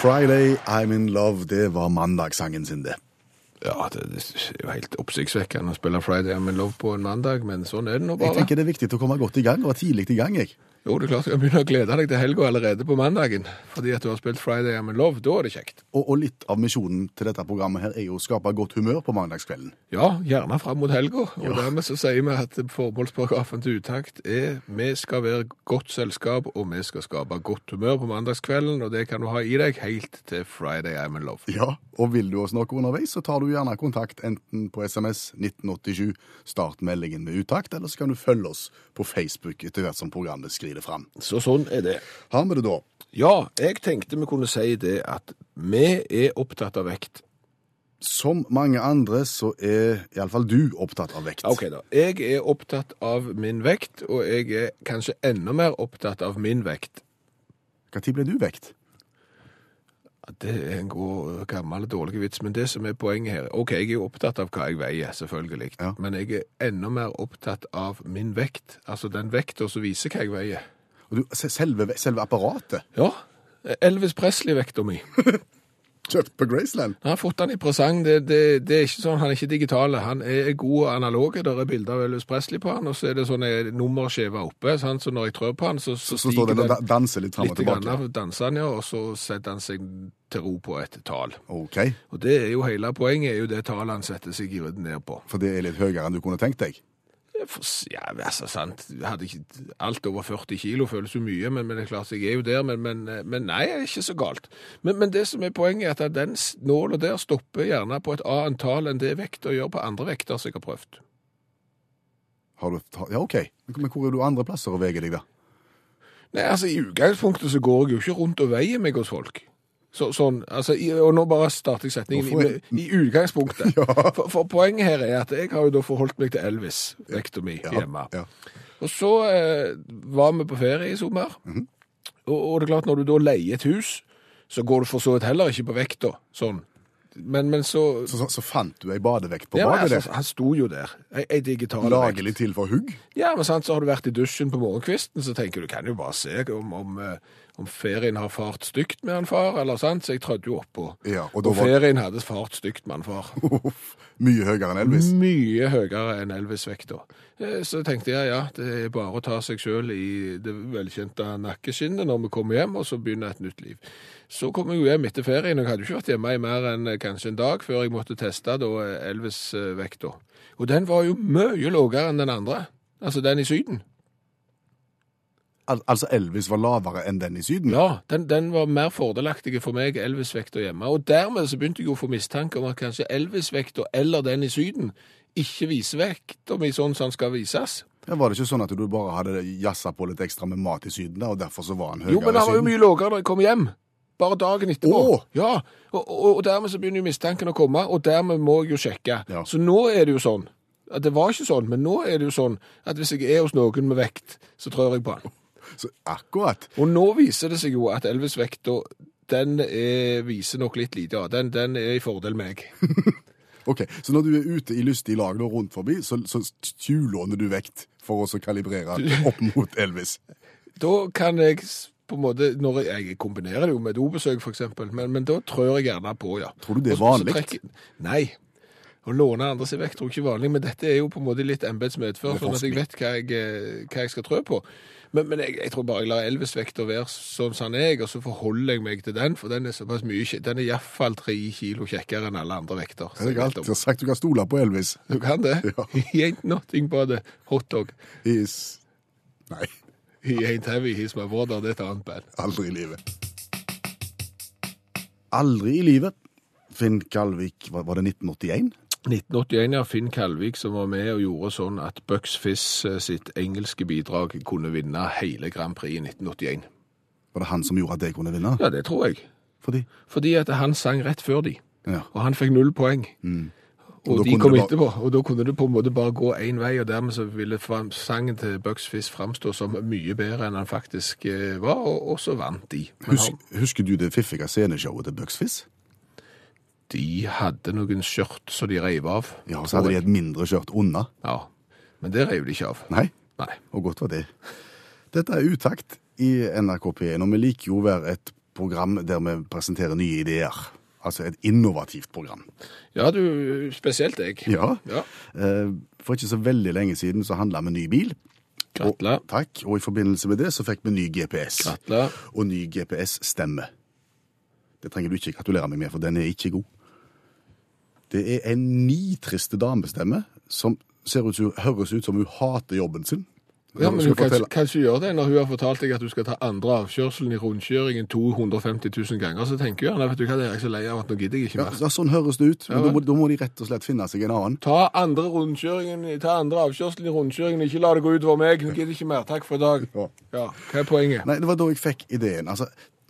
Friday I'm in love. Det var mandagssangen sin, det. Ja, det, er jo helt oppsiktsvekkende å spille Friday I'm in Love på en mandag, men sånn er det nå bare. Jeg tenker det er viktig å komme godt i gang, og tidlig i gang, jeg. Jo, det er klart du kan begynne å glede deg til helga allerede på mandagen, fordi at du har spilt Friday I'm in Love. Da er det kjekt. Og, og litt av misjonen til dette programmet her er jo å skape godt humør på mandagskvelden. Ja, gjerne fram mot helga. Og dermed så sier vi at formålsparagrafen til utakt er vi skal være godt selskap, og vi skal skape godt humør på mandagskvelden, og det kan du ha i deg helt til Friday I'm in Love. Ja, og vil du oss noe underveis, så tar du gjerne kontakt enten på SMS 1987, start meldingen med utakt, eller så kan du følge oss på Facebook etter hvert som programmet skrider fram. Så sånn er det. Har vi det da? Ja, jeg tenkte vi kunne si det at vi er opptatt av vekt. Som mange andre så er iallfall du opptatt av vekt. Ok da, jeg er opptatt av min vekt, og jeg er kanskje enda mer opptatt av min vekt. Når ble du vekt? Det er en god, gammel, dårlig vits, men det som er poenget her Ok, jeg er jo opptatt av hva jeg veier, selvfølgelig, Ja. men jeg er enda mer opptatt av min vekt. Altså den vekta som viser hva jeg veier. Og du, selve, selve apparatet Ja, Elvis Presley-vekta mi. kjøpt på Graceland? Jeg har fått den i presang. Det, det, det er ikke sånn, Han er ikke digital. Han er god og analog. Der er bilder av Elvis Presley på han, og så er det sånne nummerskiver oppe. Sant? Så når jeg trør på han, så, så, Så står stiger den danser litt fram og litt tilbake. av danser han, ja, og så setter han seg til ro på et tall. OK, Og det er jo hele poenget, er jo det tallet han setter seg ned på. for det er litt høyere enn du kunne tenkt deg? Ja, altså, sant. Ikke alt over 40 kilo, føles jo mye, men, men det er klart, jeg er jo der. Men, men, men nei, det er ikke så galt. Men, men det som er poenget, er at den nåla der stopper gjerne på et annet tall enn det vekta gjør på andre vekter som jeg har prøvd. Har du, ja, OK. Men hvor er du andre plasser og veier deg, da? Nei, altså, i utgangspunktet så går jeg jo ikke rundt og veier meg hos folk. Så, sånn, altså, i, og nå bare starter jeg setningen i, i utgangspunktet. for, for poenget her er at jeg har jo da forholdt meg til Elvis, vekta mi, hjemme. Ja. Og så eh, var vi på ferie i sommer. Mhm. og, og det er klart, når du da leier et hus, så går du for så vidt heller ikke på vekta, sånn. Men, men så... Så, så, så fant du ei badevekt på Ja, badet altså, han sto jo der, ei, ei digital vekt. Lagelig til for hugg? Ja, men sant, så har du vært i dusjen på morgenkvisten, så tenker du, kan jo bare se om, om, eh, om ferien har fart stygt med han far, eller sant? Så jeg trødde jo oppå. Ja, og og ferien var- hadde fart stygt med han far. Uff, Mye høyere enn Elvis. Mye høyere enn Elvis-vekta. Eh, Så tenkte jeg, ja, det er bare å ta seg selv i det velkjente nakkeskinnet når vi kommer hjem, og så begynner et nytt liv. Så kom jeg jo hjem etter ferien, og jeg hadde jo ikke vært hjemme i mer enn eh, kanskje en dag før jeg måtte teste da eh, Elvis-vekta. Og den var jo mye lavere enn den andre. Altså den i Syden. Al altså Elvis var lavere enn den i Syden? Ja, den, den var mer fordelaktig for meg, Elvis-vekta hjemme. Og dermed så begynte jeg jo å få mistanke om at kanskje Elvis-vekta eller den i Syden ikke viser vekta mi sånn som den skal vises. Ja, var det ikke sånn at du bare hadde jazza på litt ekstra med mat i Syden, og derfor så var han høyere i Syden? Jo, men den var jo mye lavere da jeg kom hjem. Bare dagen etterpå. Åh! Ja, og, og, og dermed så begynner jo mistanken å komme, og dermed må jeg jo sjekke. Ja. Så nå er det jo sånn, at det var ikke sånn, men nå er det jo sånn at hvis jeg er hos noen med vekt, så trør jeg på han. Så akkurat. Og nå viser det seg jo at Elvis-vekta, den er, viser nok litt lite, ja. Den, den er i fordel meg. Ok, Så når du er ute i lystig lag og rundt forbi, så, så tjuvlåner du vekt for å å kalibrere opp mot Elvis? Da kan jeg på en måte, når jeg, jeg kombinerer det jo med dobesøk eksempel, men, men da trør jeg gjerne på, ja. Tror du det er vanlig? Nei. Å låne andre sin vekt tror jeg ikke er vanlig, men dette er jo på en måte litt embetsmedfør, Det er sånn at jeg vet hva jeg, eh, hva jeg skal trø på. Men, men jeg, jeg tror bare jeg lar Elvis-vekta være sånn som den er, og så forholder jeg meg til den, for den er såpass mye, den er i hvert fall tre kilo kjekkere enn alle andre vekter. Det har jeg alltid sagt. Du kan stole på Elvis. Du kan det? Ja. Ain't nothing but a hot dog. Is Nei, He ain't heavy, he's my brother. Det er et annet band. aldri i livet. Aldri i livet. Finn Kalvik, var var det 1981? 1981 ja. Finn Kalvik som var med og gjorde sånn at Bucks Fizz eh, sitt engelske bidrag kunne vinne hele Grand Prix i 1981. Var det han som gjorde at jeg kunne vinne? Ja, det tror jeg. Fordi? Fordi at han sang rett før de, Ja. og han fikk null poeng. Og Og, de kom det bare- etterpå, og da kunne det på en måte bare gå én vei, og dermed så ville sangen til Bucks Fizz framstå som mye bedre enn han faktisk eh, var, og, og så vant de. Husk, han... husker du det fiffige sceneshowet til Bucks Fizz? de hadde noen skjørt som de reiv av. Ja, og så hadde de et mindre skjørt unna. Ja, men det reiv de ikke av. Nei, Nei. og godt var det. Dette er Utakt i NRK P1, og vi liker jo å være et program der vi presenterer nye ideer. Altså et innovativt program. Ja, du, spesielt jeg. Ja. Ja. Eh, For ikke så veldig lenge siden så handla vi ny bil. Gratulerer. Takk. Og i forbindelse med det så fikk vi ny GPS. Gratulerer. Og ny GPS-stemme. Det trenger du ikke gratulere meg med, for den er ikke god. Det er en nitriste damestemme som ser ut høres ut som hun hater jobben sin. Ja, men du kan, kan ikke gjøre det når hun har fortalt deg at du skal ta andre avkjørselen i rundkjøringen 250 000 ganger. Så tenker hun gjerne, vet du hva, det er jeg så lei av at nå gidder jeg ikke mer. ja, sånn høres det ut. Men Ja, da, må, da må de rett og slett finne seg en annen. Ta andre ta andre avkjørselen i rundkjøringen, ikke la det gå utover meg. Nå gidder jeg ikke mer. Takk for i dag. Ja. Ja, hva er poenget? Nei, det var da jeg fikk ideen. Altså,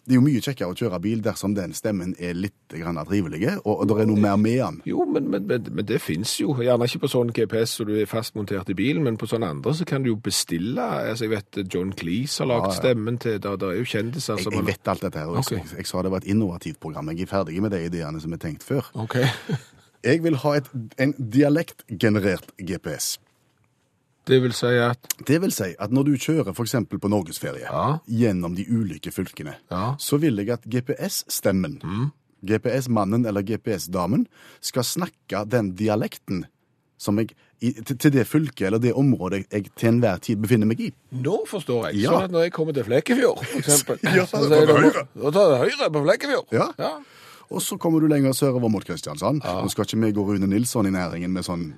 det er jo mye kjekkere å kjøre bil dersom den stemmen er litt grann trivelig, og, og det er noe mer med den. Jo, men, men, men, men det finnes jo. Gjerne ikke på sånn GPS så du er fastmontert i bilen, men på sånne andre så kan du jo bestille. Altså, jeg vet John Cleese har lagd Ja, ja. stemmen til Det er jo kjendiser som jeg jeg vet alt dette her, og jeg, jeg sa det var et innovativt program. Jeg er ferdig med de ideene som er tenkt før. OK. Jeg vil ha et, en dialektgenerert GPS. Det vil si at Det vil si at når du kjører f.eks. på norgesferie Ja. gjennom de ulike fylkene, Ja. så vil jeg at GPS-stemmen, GPS-mannen eller GPS-damen, skal snakke den dialekten som jeg, i, til, til det fylket eller det området jeg til enhver tid befinner meg i. Nå forstår jeg. Ja. Sånn at når jeg kommer til Flekkefjord, for eksempel, Ja, så da sier du du, høyre. Da tar du høyre på Flekkefjord. Ja. Ja. Og så kommer du lenger sørover mot Kristiansand. Nå skal ikke vi gå Rune Nilsson i næringen med sånn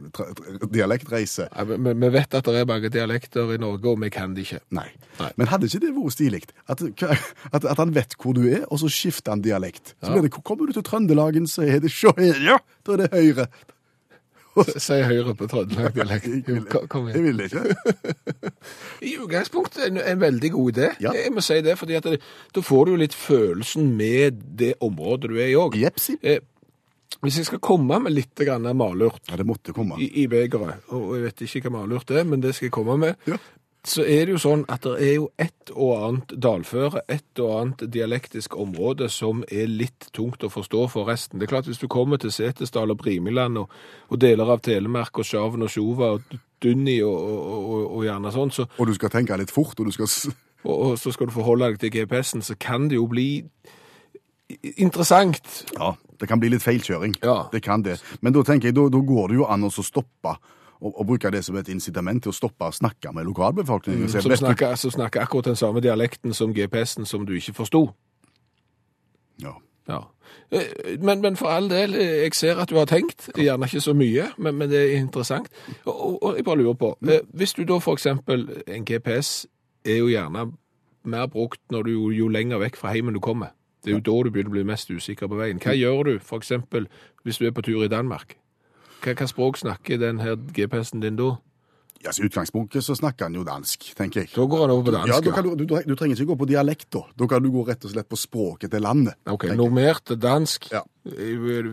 dialektreise. Ja, men- men Vi vet at det er mange dialekter i Norge, og vi kan det ikke. Nei. Nei. Men hadde ikke det vært stilig? At, at, at han vet hvor du er, og så skifter han dialekt. Så Ja. blir det, Kommer du til Trøndelagen, så er det sjå her, ja! Da er det Høyre. Si høyre på trøndelag-dialekt. Kom- igjen. jeg ville ikke. I utgangspunktet en, en veldig god idé. Ja. Jeg må si det, fordi det, da får du jo litt følelsen med det området du er i òg. Eh, hvis jeg skal komme med litt malurt Ja, det måtte komme. i, i begeret, og jeg vet ikke hva malurt er, men det skal jeg komme med, Ja. Så er det jo sånn at det er jo et og annet dalføre, et og annet dialektisk område som er litt tungt å forstå for resten. Det er klart hvis du kommer til Setesdal og Brimiland og, og deler av Telemark og Sjaven og Sjova og Dunni og, og, og, og gjerne sånn, så, Og du skal tenke litt fort, og du skal og, og så skal du forholde deg til GPS-en, så kan det jo bli interessant. Ja, det kan bli litt feilkjøring. Ja. Det kan det. Men da tenker jeg, da, da går det jo an å stoppe, og, og bruke det som et incitament til å stoppe å snakke med lokalbefolkningen. Mm, Som snakker, som snakker akkurat den samme dialekten som GPS-en som du ikke forsto. Ja. Ja. Eh, Men, men for all del, eh, jeg ser at du har tenkt, gjerne ikke så mye, men, men det er interessant. Og, og, jeg bare lurer på, eh, hvis du da eksempel, en GPS er jo gjerne mer brukt når du jo, lenger vekk fra heimen du kommer. Det er jo da du begynner å bli mest usikker på veien. Hva gjør du eksempel hvis du er på tur i Danmark? Hva, hva språk snakker den her GPS-en din da? Ja, så I utgangspunktet så snakker han jo dansk, tenker jeg. Da går han over på dansk. Ja, Du, kan du, du, du trenger ikke gå på dialekt, da. Da kan du gå rett og slett på språket til landet. Ok, normert dansk. Ja. Eh,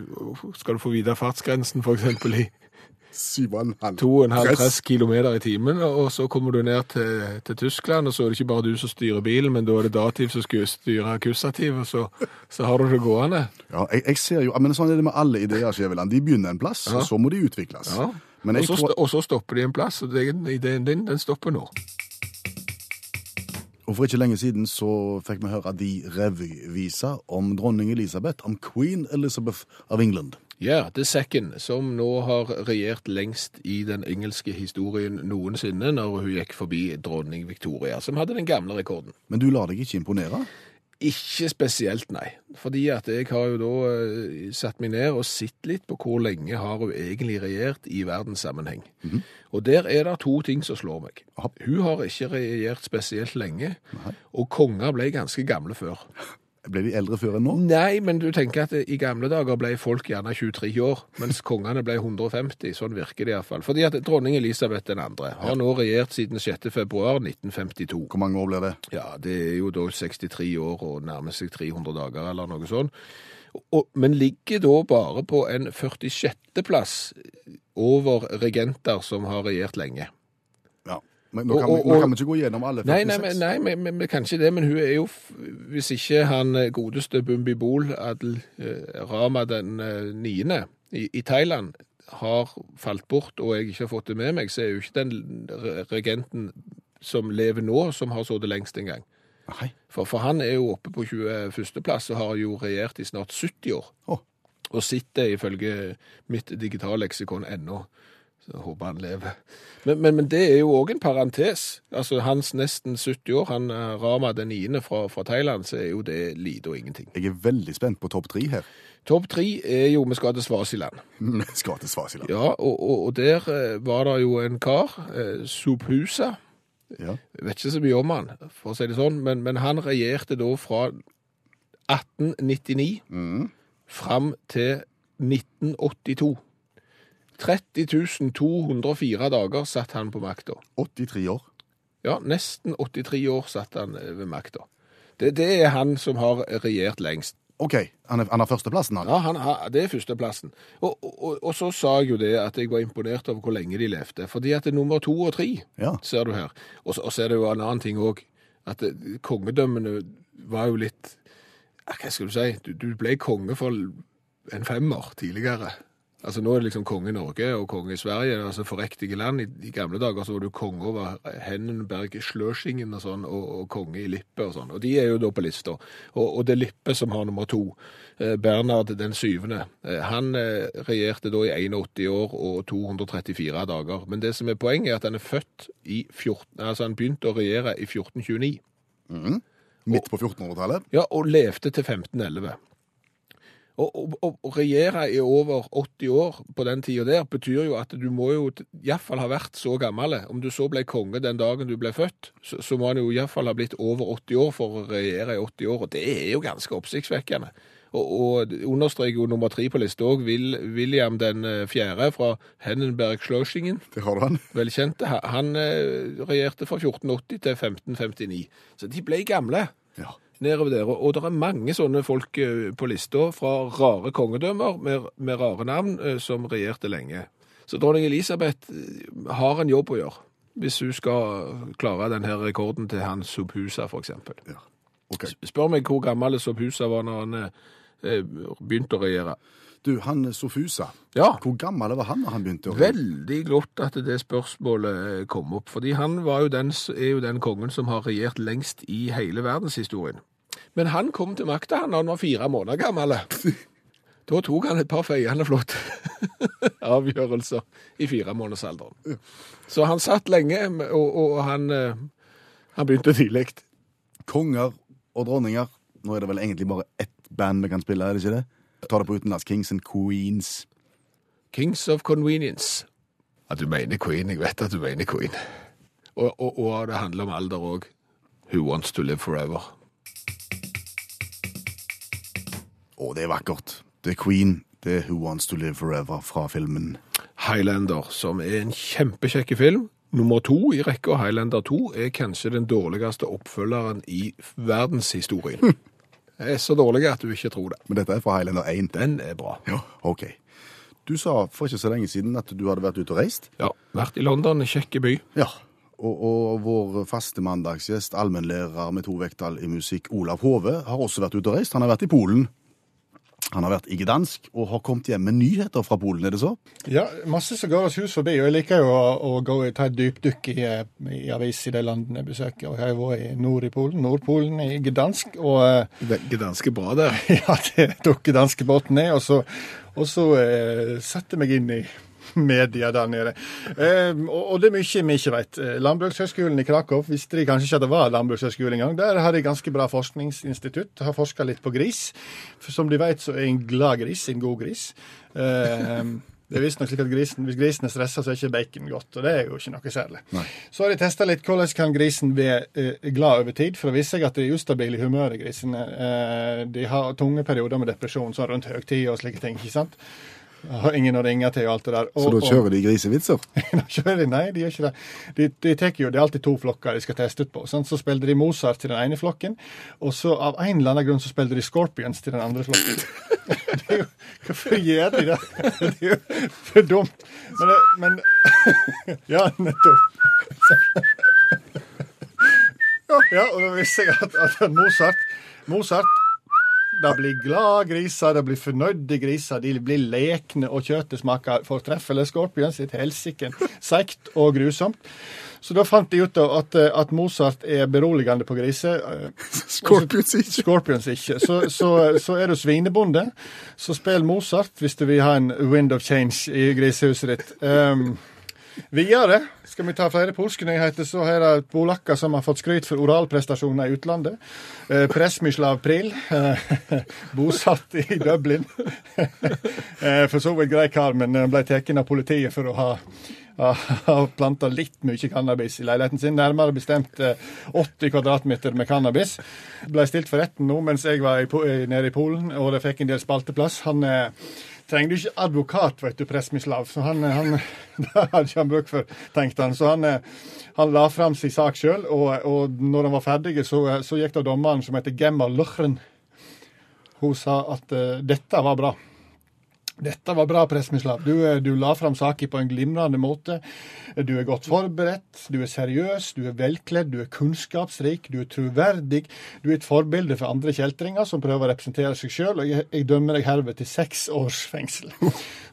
Skal du få vite fartsgrensen eksempel i Syv og 2,5 Press. kilometer i timen, og så kommer du ned til, til Tyskland, og så er det ikke bare du som styrer bilen, men da er det dativ som skal styre akkusativ, og så, så har du det gående. Ja, jeg, jeg ser jo, men sånn er det med alle ideer, Skjæveland. De begynner en plass, Ja. og så må de utvikles. Ja. Men Og så, tror, og så stopper de en plass, og den ideen din, den stopper nå. og for ikke lenge siden så fikk vi høre de revyvisa om dronning Elisabeth, om Queen Elizabeth of England. Ja, The Second, som nå har regjert lengst i den engelske historien noensinne, når hun gikk forbi dronning Victoria, som hadde den gamle rekorden. Men du lar deg ikke imponere? Ikke spesielt, nei. Fordi at jeg har jo da eh, satt meg ned og sett litt på hvor lenge har hun egentlig regjert i verdenssammenheng. Og der er det to ting som slår meg. Aha. Hun har ikke regjert spesielt lenge, og konger ble ganske gamle før. Ble de eldre før enn nå? Nei, men du tenker at i gamle dager ble folk gjerne 23 år, mens kongene ble 150. Sånn virker det iallfall. Fordi at dronning Elisabeth den andre har nå regjert siden 6. februar 1952. Hvor mange år blir det? Ja, det er jo da 63 år og nærmer seg 300 dager eller noe sånt. Og, men ligger da bare på en 46. plass over regenter som har regjert lenge. Men nå kan, Og- vi, nå kan vi ikke gå gjennom alle 46. Nei, nei, men, nei men, men, men kanskje det, men hun er jo, hvis ikke han eh, godeste Bumbi Bol, Adel eh, Rama den eh, niende i, i Thailand, har falt bort, og jeg ikke har fått det med meg, så er jo ikke den regenten som lever nå, som har sittet lengst en gang. Nei. For, for han er jo oppe på 21. plass og har jo regjert i snart 70 år. Oh. Og sitter ifølge mitt digitalleksikon ennå. Så jeg håper han lever. Men, men, men det er jo òg en parentes. Altså Hans nesten 70 år, han eh, Rama den niende fra, fra Thailand, så er jo det lite og ingenting. Jeg er veldig spent på topp tre her. Topp tre er jo Vi skal til Svasiland. Vi skal til Svasiland. Ja, og, og, og der eh, var det jo en kar, eh, Subhusa. Ja. Jeg vet ikke så mye om han, for å si det sånn, men, men han regjerte da fra 1899 Mm. fram til 1982. 30 204 dager satt han på makta. 83 år. Ja, nesten 83 år satt han eh, ved makta. Det, det er han som har regjert lengst. OK, han er, han har førsteplassen, han. Ja, han har, Det er førsteplassen. Og, og, og så sa jeg jo det at jeg var imponert over hvor lenge de levde. Fordi at det er nummer to og tre, Ja. ser du her. Og så, og så er det jo en annen ting òg. At eh, kongedømmene var jo litt Hva skal du si? Du, du ble konge for en femmer tidligere. Altså Nå er det liksom konge Norge og konge Sverige, altså forrektige land. I, I gamle dager så var du konge over Hennenberg, Sløsingen og sånn, og, og konge i Lippe og sånn. Og de er jo da på lista. Og, og det er Lippe som har nummer to. Eh, Bernhard den syvende. Eh, han eh, regjerte da i 81 år og 234 dager. Men det som er poenget, er at han er født i 14... Altså han begynte å regjere i 1429. Midt på 1400-tallet. Ja, og levde til 1511. Å regjere i over 80 år på den tida der, betyr jo at du må jo iallfall ha vært så gammel. Om du så ble konge den dagen du ble født, så, så må han jo iallfall ha blitt over 80 år for å regjere i 80 år, og det er jo ganske oppsiktsvekkende. Og, og understreker jo nummer tre på lista òg, William den eh, fjerde fra Hennenberg-Schløsingen Det har han. velkjente. Han- Han eh, regjerte fra 1480 til 1559. Så de ble gamle Ja. Nedover der. Og det er mange sånne folk eh, på lista fra rare kongedømmer med, med rare navn eh, som regjerte lenge. Så dronning Elisabeth eh, har en jobb å gjøre. Hvis hun skal klare denne rekorden til hans Subhusa, f.eks. ja. Okay. Spør meg hvor gammel Subhusa var når han begynte å regjere. Du, han Sofusa, Ja, hvor gammel var han da han begynte å? Veldig godt at det spørsmålet eh, kom opp, fordi han var jo den, er jo den kongen som har regjert lengst i hele verdenshistorien. Men han kom til makta da han var fire måneder gammel. Da tok han et par feiende flotte avgjørelser i firemånedersalderen. Så han satt lenge, og, og han, eh, han begynte tidlig. Konger og dronninger. Nå er det vel egentlig bare ett band vi kan spille, er det ikke det? Ta det på utenlands. Kings and Queens. Kings of Convenience. At du mener Queen, jeg vet at du mener Queen. Og, og, og det handler om alder òg. Who wants to live forever? Å, det er vakkert. Det er Queen. Det er Who Wants to Live Forever fra filmen. Highlander, som er en kjempekjekk film. Nummer to i rekka, Highlander 2, er kanskje den dårligste oppfølgeren i verdenshistorien. Er så dårlig at du ikke tror det. Men dette er fra Highlander 1. Den er bra. Ja, OK. Du sa for ikke så lenge siden at du hadde vært ute og reist. Ja, vært i London, kjekke kjekk by. Ja. Og, og vår faste mandagsgjest, allmennlærer med to vekttall i musikk, Olav Hove, har også vært ute og reist. Han har vært i Polen. Han har vært i Gdansk og har kommet hjem med nyheter fra Polen, er det så? Ja, masse som hus forbi. Og jeg liker jo å, å gå ta et dypdykk i, eh, i avis i de landene jeg besøker. Og jeg har vært i nord i Polen, Nordpolen i Gdansk. Og Gdansk Det er bra der. ja, det tok gdanskebåten ned. Og så, og så eh, satte jeg meg inn i media der nede. Eh, og, det er mye vi ikke vet. Eh, Landbrukshøgskolen i Krakow visste de kanskje ikke at det var landbrukshøgskole engang. Der har de ganske bra forskningsinstitutt. Har forska litt på gris. For som de vet, så er en glad gris en god gris. Eh, Det er visstnok slik at grisen, Hvis grisen er stressa, så er ikke bacon godt, og det er jo ikke noe særlig. Nei. Så har de testa litt hvordan kan grisen være eh, glad over tid, for å viser seg at de er ustabile i humøret, grisene. Eh, de har tunge perioder med depresjon, sånn rundt høytid og slike ting. ikke sant? Har ingen å ringe til og alt det der. Og, Så da kjører de grisevitser? Da kjører de, Nei, de gjør ikke det. De, de tek jo, Det er alltid to flokker de skal teste ut på. Sant? Så spiller de Mozart til den ene flokken, og så av en eller annen grunn så spiller de Scorpions til den andre flokken. jo, hvorfor gjør de det? Det er jo for dumt. Men, men Ja, nettopp. Ja, og da visste jeg at, at Mozart Mozart det blir glade griser, det blir fornøyde griser, de blir lekne, og kjøttet smaker fortreffelig. Skorpion sitt helsike seigt og grusomt. Så da fant de ut at, eh, at Mozart er beroligende på griser. eh, Scorpions ikke. Scorpions ikke. Så, så, så er du svinebonde, så spill Mozart hvis du vil ha en wind of change i grisehuset ditt. Um, videre skal vi ta flere polske nyheter. Så er det polakker som har fått skryt for oralprestasjoner i utlandet. Eh, Presmislav Pril, eh, bosatt i Dublin. eh, for så vidt grei kar, men eh, ble tatt av politiet for å ha har planta litt mye cannabis i leiligheten sin, nærmere bestemt eh, 80 kvadratmeter med cannabis. Ble stilt for retten nå mens jeg var i, eh, nede i Polen, og det fikk en del spalteplass. Han eh, trengte du ikke advokat, vet du, Presmislav, så han, han det hadde ikke han bruk for, tenkte han. Så han, eh, han la fram sin sak sjøl, og, og når han var ferdig, så, så gikk da dommeren, som heter Gemma Løchren, hun sa at uh, dette var bra. Dette var bra, Presmislav. Du, eh, du la fram saken på en glimrende måte. Du er godt forberedt, du er seriøs, du er velkledd, du er kunnskapsrik, du er troverdig. Du er et forbilde for andre kjeltringer som prøver å representere seg sjøl, og jeg, jeg dømmer deg herved til seks års fengsel.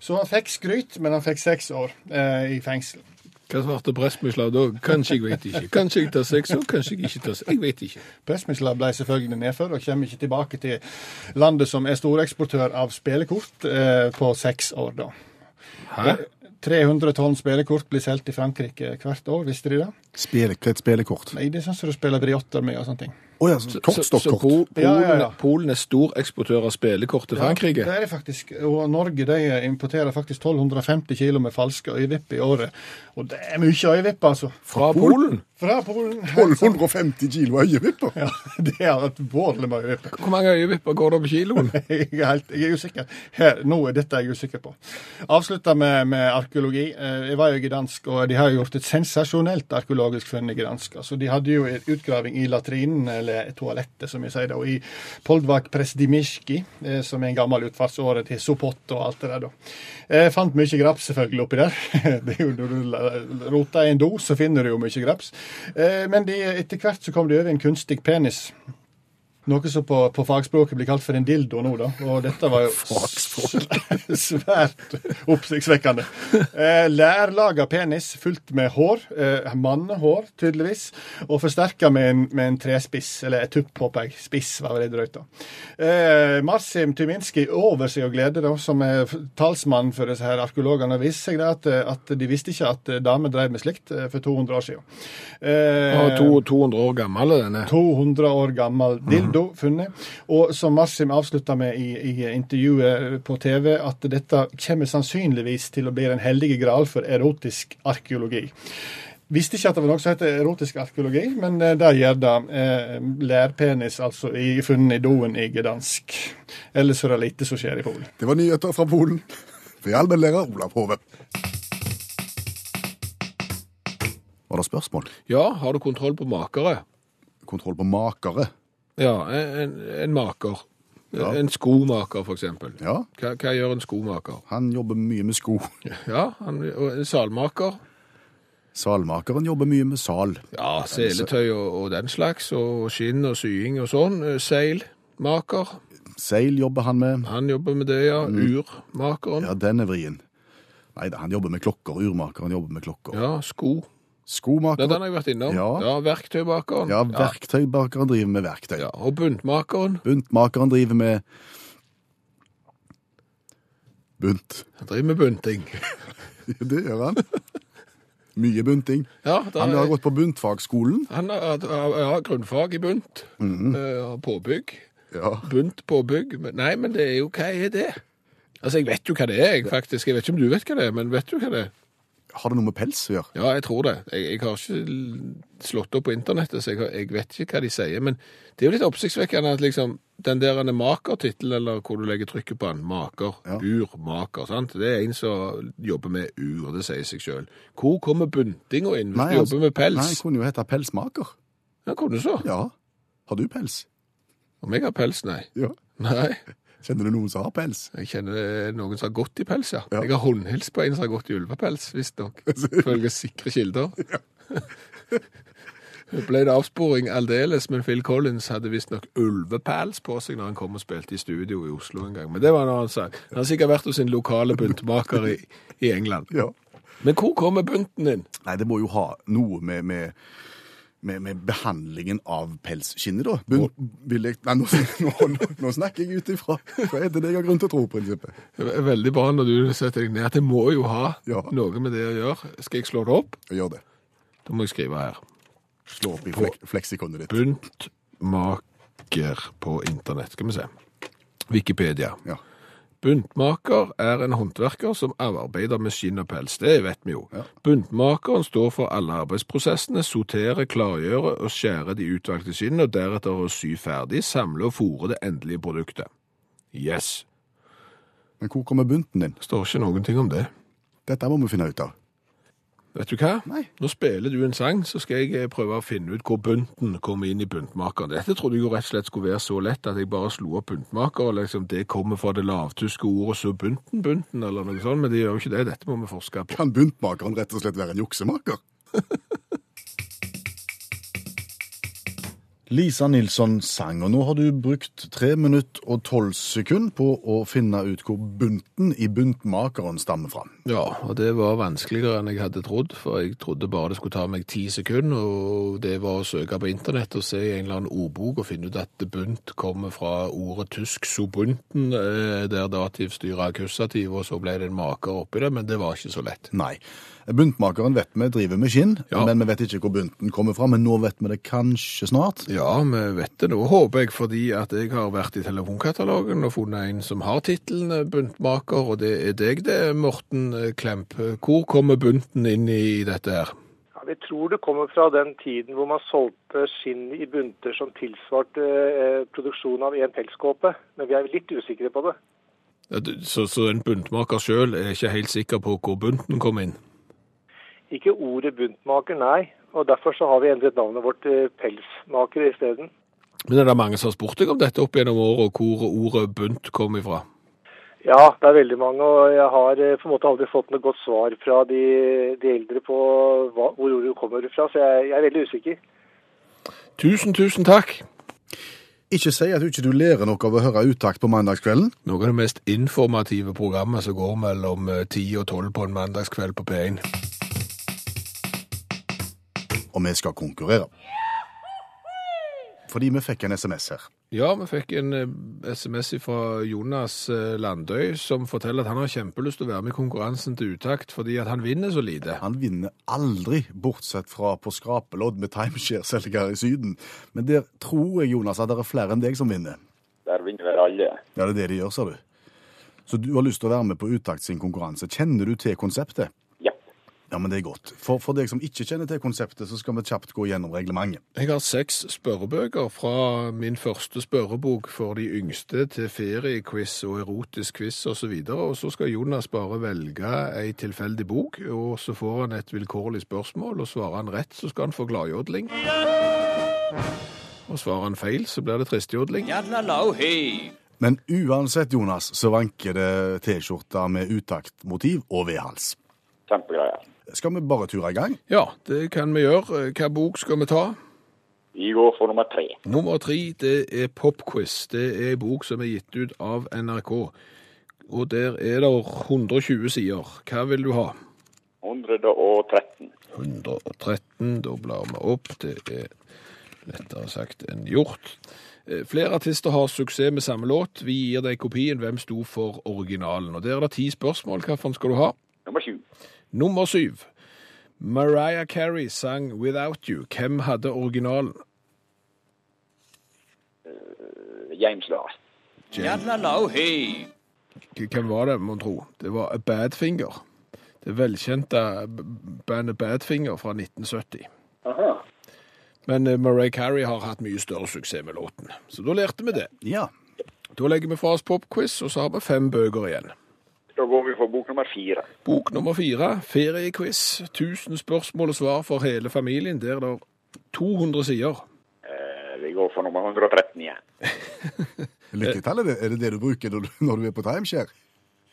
Så han fikk skryt, men han fikk seks år eh, i fengsel. Hva svarte Presmislav da? Kanskje, jeg vet ikke. Kanskje jeg tar seks år, kanskje jeg ikke tar seks Jeg vet ikke. Presmislav ble selvfølgelig nedført og kommer ikke tilbake til landet som er storeksportør av spillekort eh, på seks år, da. Hæ? 300 tonn spillekort blir solgt i Frankrike hvert år, visste de det? Spelekledt spelekort. Nei, det er sånn som du spiller briotter med og sånne ting. Å ja, Så, så så Pol- Polen, Ja, ja, ja. Polen er stor eksportør av spillekort til Frankrike? Ja, det er det faktisk. Og Norge de importerer faktisk 1250 kilo med falske øyevipper i året. Og det er mye øyevipper, altså. Fra Polen? Fra Polen. 1250 kilo øyevipper. Ja, det er alvorlig med øyevipper. Hvor mange øyevipper går det på kiloen? Jeg er, helt, jeg er usikker. Her, nå er dette jeg usikker på. Avslutta med, med arkeologi. Eh, Jeg var jo i Gdansk, og de har gjort et sensasjonelt arkeologisk funn i Gdansk. Altså, de hadde jo en utgraving i latrinen, eller toalettet, som vi sier, da, i Poldvak Presdimisjki, eh, som er en gammel utfartsåre til Sopot og alt det der. da. Jeg fant mye graps selvfølgelig oppi der. Det er jo Når du roter i en do, så finner du jo mye graps. Eh, Men de, etter hvert så kom de over en kunstig penis. Noe som på, på fagspråket blir kalt for en dildo nå, da. Og dette var jo svært oppsiktsvekkende. Eh, lærlaga penis fullt med hår. Eh, mannehår, tydeligvis. Og forsterka med, en- med en trespiss, eller et tupp, håper jeg. Spiss var veldig det drøyt, da. Eh, Marsim Tyminski over seg og glede, da, som er talsmann for disse her arkeologene. viste seg da at, at de visste ikke at eh, damer drev med slikt eh, for 200 år siden. Eh, Ja, to, 200 år gammel er denne. 200 år gammel dildo funnet. Og som Marsim avslutta med i, i intervjuet på TV, at dette kommer sannsynligvis til å bli den hellige gral for erotisk arkeologi. Visste ikke at det var noe som heter erotisk arkeologi, men eh, det gjør det. Eh, lærpenis, altså, i, funnet i doen i Gdansk. Ellers er det lite som skjer i Polen. Det var nyheter fra Polen. Ved allmennlærer Olav Hove. Var det spørsmål? Ja, har du kontroll på makere? Kontroll på makere. Ja, en, en maker. Ja. En skomaker, for eksempel. Ja, Hva, hva gjør en skomaker? han jobber mye med sko. Ja, han, og en salmaker. Salmakeren jobber mye med sal. Ja, seletøy og, og den slags, og skinn og sying og sånn. Eh, Seilmaker, Seil jobber han med. han jobber med det, ja. Urmakeren. Ja, den er vrien. Nei, han jobber med klokker. Urmakeren jobber med klokker. Ja, sko. Ja, er den har jeg vært innom. Ja. Ja, Verktøymakeren. Ja, verktøybakeren driver med verktøy. Ja, og buntmakeren. Buntmakeren driver med bunt. Han driver med bunting. Det gjør han. Mye bunting. Ja, Han har gått på buntfagskolen. han har grunnfag i bunt. Mm -hmm. Påbygg. Ja. Bunt påbygg. Nei, men det er jo Hva er det? Altså, jeg vet jo hva det er, jeg, faktisk. Jeg vet ikke om du vet hva det er, men vet du hva det er? Har det noe med pels å gjøre? Ja, jeg tror det. Jeg, jeg har ikke slått opp på internettet, så jeg, har- jeg vet ikke hva de sier. Men det er jo litt oppsiktsvekkende at liksom, den der makertittelen, er eller hvor du legger trykket på den, maker, Ja. ur, maker, sant? Det er en som jobber med ur, det sier seg selv. Hvor kommer buntinga inn hvis du altså- jobber med pels? Nei, jeg kunne jo hete pelsmaker. Ja, kunne så. Ja. Har du pels? Om jeg har pels, nei. Ja. Nei, Kjenner du noen som har pels? jeg kjenner noen som har gått i pels, ja. Ja. Jeg har håndhilst på en som har gått i ulvepels, visstnok. Ifølge sikre kilder. Det ble det avsporing aldeles, men Phil Collins hadde visstnok ulvepels på seg når han kom og spilte i studio i Oslo en gang. Men det var en annen sak. Han har sikkert vært hos sin lokale buntmaker i, i England. Ja. Men hvor kommer bunten din? Nei, det må jo ha noe med, med, med, med behandlingen av pelsskinnet, da. Bunn, jeg, nei, nå, nå, nå, snakker jeg ut ifra hva er det jeg har grunn til å tro, prinsippet. Det veldig bra når du setter deg ned. at Det må jo ha Ja. noe med det å gjøre. Skal jeg slå det opp? Jeg gjør det. Da må jeg skrive her. Slå opp i flek, fleksikonet ditt. Buntmaker på internett. Skal vi se. Wikipedia. Ja. Buntmaker er en håndverker som arbeider med skinn og pels. Det vet vi jo. Ja. Buntmakeren står for alle arbeidsprosessene, sorterer, klargjøre og skjære de utvalgte skinnene, og deretter å sy ferdig, samle og fòre det endelige produktet. Yes. Men hvor kommer bunten din? Står ikke noen ting om det. Dette må vi finne ut av. Vet du hva? Nei. Nå spiller du en sang, så skal jeg eh, prøve å finne ut hvor bunten kommer inn i buntmakeren. Dette trodde jeg jo rett og slett skulle være så lett at jeg bare slo opp buntmaker, og liksom det kommer fra det lavtyske ordet så bunten, bunten, eller noe sånt, men det gjør jo ikke det. Dette må vi forske på. Kan buntmakeren rett og slett være en juksemaker? Lisa Nilsson sang, og nå har du brukt tre minutt og tolv sekunder på å finne ut hvor bunten i buntmakeren stammer fra. Ja, og det var vanskeligere enn jeg hadde trodd, for jeg trodde bare det skulle ta meg ti sekunder, og det var å søke på internett og se i en eller annen ordbok og finne ut at bunt kommer fra ordet tysk subunten, eh, der dativ styrer akkusativ, og så ble det en maker oppi det, men det var ikke så lett. Nei. Buntmakeren vet vi driver med skinn, Ja. men vi vet ikke hvor bunten kommer fra. Men nå vet vi det kanskje snart. Ja, vi vet det nå, håper jeg, fordi at jeg har vært i telefonkatalogen og funnet en som har tittelen buntmaker, og det er deg det, Morten Klemp. Hvor kommer bunten inn i dette her? Ja, vi tror det kommer fra den tiden hvor man solgte skinn i bunter som tilsvarte eh, produksjon av en pelskåpe, men vi er litt usikre på det. Ja, Så, så en buntmaker sjøl er ikke helt sikker på hvor bunten kom inn? Ikke ordet buntmaker, nei, og derfor så har vi endret navnet vårt til pelsmakere isteden. Men er det mange som har spurt deg om dette opp gjennom året, og hvor ordet bunt kom ifra? Ja, det er veldig mange, og jeg har eh, på en måte aldri fått noe godt svar fra de, de eldre på hva, hvor ordet kommer fra, så jeg, jeg er veldig usikker. Tusen, tusen takk! Ikke si at du ikke lærer noe av å høre utakt på mandagskvelden. Noe av det mest informative programmet som går mellom eh, 10 og 12 på en mandagskveld på P1. Og vi skal konkurrere. Fordi vi fikk en SMS her. Ja, vi fikk en eh, SMS fra Jonas eh, Landøy som forteller at han har kjempelyst til å være med i konkurransen til utakt fordi at han vinner så lite. Han vinner aldri, bortsett fra på skrapelodd med timeshare-selgere i Syden. Men der tror jeg, Jonas, at det er flere enn deg som vinner. Der vinner vel alle. Ja, det er det de gjør, sa du. Så du har lyst til å være med på Utakt sin konkurranse. Kjenner du til konseptet? Ja. Men det er godt. For, for deg som ikke kjenner til konseptet, så skal vi kjapt gå gjennom reglementet. Jeg har seks spørrebøker fra min første spørrebok for de yngste til feriequiz og erotisk quiz osv. Og, så videre. og så skal Jonas bare velge ei tilfeldig bok, og så får han et vilkårlig spørsmål, og svarer han rett, så skal han få gladjodling. Og svarer han feil, så blir det tristjodling. Men uansett, Jonas, så vanker det T-skjorta med utaktmotiv og vedhals. Kjempegreier. Skal vi bare ture i gang? Ja, det kan vi gjøre. Hva bok skal vi ta? Vi går for nummer tre. Nummer tre, det er Popquiz. Det er en bok som er gitt ut av NRK. Og der er det 120 sider. Hva vil du ha? 113. 113, da blar vi opp. Det er lettere sagt enn gjort. Eh, Flere artister har suksess med samme låt. Vi gir deg kopien. Hvem sto for originalen? Og Der er det ti spørsmål. Hvilken skal du ha? Nummer sju. Nummer syv. Mariah Carey sang 'Without You'. Hvem hadde originalen? James Last. K- Hvem var det, mon tro? Det var Badfinger. Det velkjente bandet Badfinger fra 1970. Aha. Men eh, Mariah Carey har hatt mye større suksess med låten. Så da lærte vi det. Ja. Da legger vi fra oss popquiz, og så har vi fem bøker igjen. Da går vi for bok nummer fire. Bok nummer fire, feriequiz. 1000 spørsmål og svar for hele familien. Der er det 200 sider. Eh, vi går for nummer 113 igjen. Lykketall, er det, er det det du bruker når du, er på timeshare?